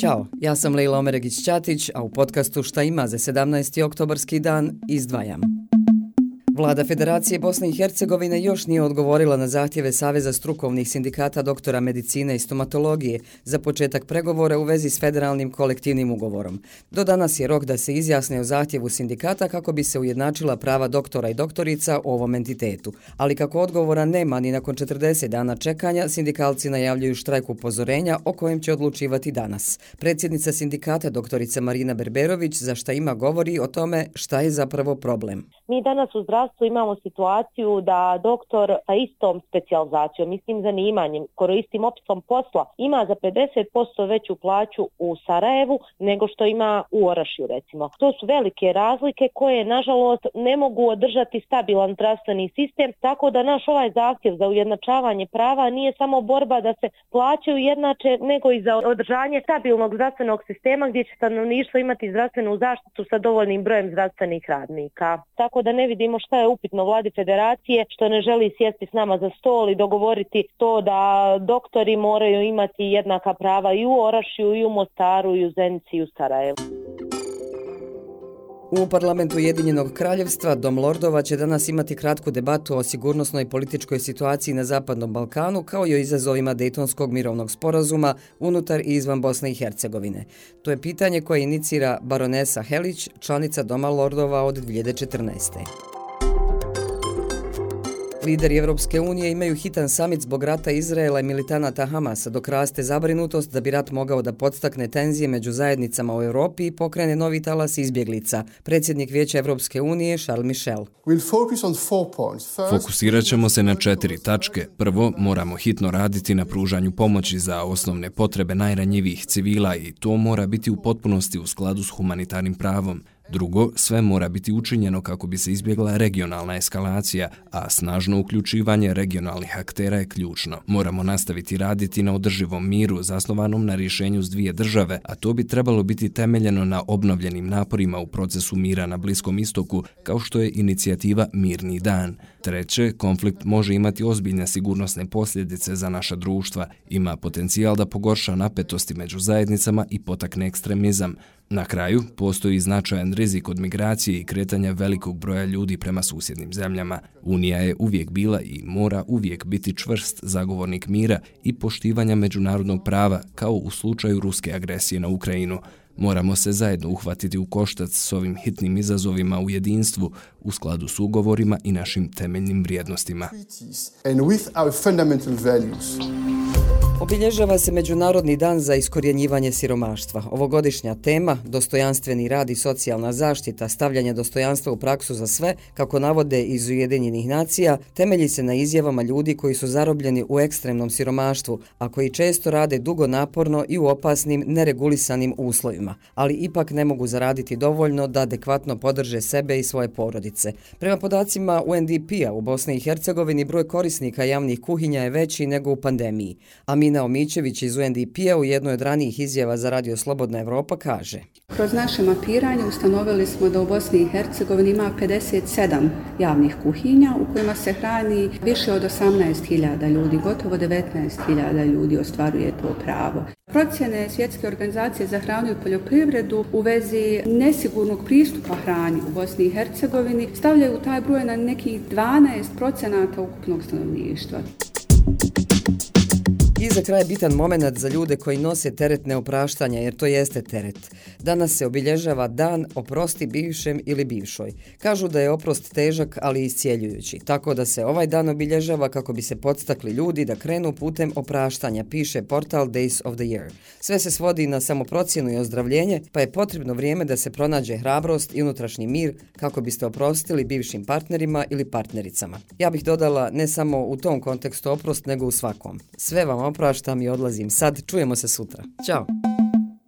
Ćao, ja sam Leila Omeregić-Ćatić, a u podcastu Šta ima za 17. oktobarski dan izdvajam. Vlada Federacije Bosne i Hercegovine još nije odgovorila na zahtjeve Saveza strukovnih sindikata doktora medicine i stomatologije za početak pregovora u vezi s federalnim kolektivnim ugovorom. Do danas je rok da se izjasne o zahtjevu sindikata kako bi se ujednačila prava doktora i doktorica u ovom entitetu. Ali kako odgovora nema ni nakon 40 dana čekanja, sindikalci najavljuju štrajk upozorenja o kojem će odlučivati danas. Predsjednica sindikata doktorica Marina Berberović za šta ima govori o tome šta je zapravo problem. Mi danas u zdravstvu imamo situaciju da doktor sa istom specializacijom, istim zanimanjem, skoro istim opisom posla, ima za 50% veću plaću u Sarajevu nego što ima u Orašju recimo. To su velike razlike koje, nažalost, ne mogu održati stabilan zdravstveni sistem, tako da naš ovaj zahtjev za ujednačavanje prava nije samo borba da se plaćaju jednače, nego i za održanje stabilnog zdravstvenog sistema gdje će stanovništvo imati zdravstvenu zaštitu sa dovoljnim brojem zdravstvenih radnika. Tako tako da ne vidimo šta je upitno vladi federacije što ne želi sjesti s nama za stol i dogovoriti to da doktori moraju imati jednaka prava i u Orašju, i u Mostaru i u Zenici i u Sarajevu. U parlamentu Ujedinjenog kraljevstva Dom Lordova će danas imati kratku debatu o sigurnosnoj i političkoj situaciji na Zapadnom Balkanu kao i o izazovima Dejtonskog mirovnog sporazuma unutar i izvan Bosne i Hercegovine. To je pitanje koje inicira baronesa Helić, članica Doma Lordova od 2014. Lideri Evropske unije imaju hitan samit zbog rata Izraela i militanata Hamasa, dok raste zabrinutost da bi rat mogao da podstakne tenzije među zajednicama u Europi i pokrene novi talas izbjeglica. Predsjednik Vijeća Evropske unije, Charles Michel. Fokusirat ćemo se na četiri tačke. Prvo, moramo hitno raditi na pružanju pomoći za osnovne potrebe najranjivijih civila i to mora biti u potpunosti u skladu s humanitarnim pravom. Drugo, sve mora biti učinjeno kako bi se izbjegla regionalna eskalacija, a snažno uključivanje regionalnih aktera je ključno. Moramo nastaviti raditi na održivom miru zasnovanom na rješenju s dvije države, a to bi trebalo biti temeljeno na obnovljenim naporima u procesu mira na Bliskom istoku, kao što je inicijativa Mirni dan. Treće, konflikt može imati ozbiljne sigurnosne posljedice za naša društva, ima potencijal da pogorša napetosti među zajednicama i potakne ekstremizam. Na kraju, postoji značajan rizik od migracije i kretanja velikog broja ljudi prema susjednim zemljama. Unija je uvijek bila i mora uvijek biti čvrst zagovornik mira i poštivanja međunarodnog prava, kao u slučaju ruske agresije na Ukrajinu. Moramo se zajedno uhvatiti u koštac s ovim hitnim izazovima u jedinstvu u skladu s ugovorima i našim temeljnim vrijednostima. And with our fundamental values. Obilježava se Međunarodni dan za iskorjenjivanje siromaštva. Ovogodišnja tema, dostojanstveni rad i socijalna zaštita, stavljanje dostojanstva u praksu za sve, kako navode iz Ujedinjenih nacija, temelji se na izjavama ljudi koji su zarobljeni u ekstremnom siromaštvu, a koji često rade dugo naporno i u opasnim, neregulisanim uslovima, ali ipak ne mogu zaraditi dovoljno da adekvatno podrže sebe i svoje porodice. Prema podacima UNDP-a u Bosni i Hercegovini broj korisnika javnih kuhinja je veći nego u pandemiji, a mi Mina Omićević iz UNDP-a u jednoj od ranijih izjava za Radio Slobodna Evropa kaže Kroz naše mapiranje ustanovili smo da u Bosni i Hercegovini ima 57 javnih kuhinja u kojima se hrani više od 18.000 ljudi, gotovo 19.000 ljudi ostvaruje to pravo. Procjene Svjetske organizacije za hranu i poljoprivredu u vezi nesigurnog pristupa hrani u Bosni i Hercegovini stavljaju taj broj na nekih 12% ukupnog stanovništva. I za kraj bitan moment za ljude koji nose teret neopraštanja, jer to jeste teret. Danas se obilježava dan oprosti bivšem ili bivšoj. Kažu da je oprost težak, ali iscijeljujući. Tako da se ovaj dan obilježava kako bi se podstakli ljudi da krenu putem opraštanja, piše portal Days of the Year. Sve se svodi na samoprocjenu i ozdravljenje, pa je potrebno vrijeme da se pronađe hrabrost i unutrašnji mir kako biste oprostili bivšim partnerima ili partnericama. Ja bih dodala ne samo u tom kontekstu oprost, nego u svakom. Sve vam opraštam i odlazim sad. Čujemo se sutra. Ćao!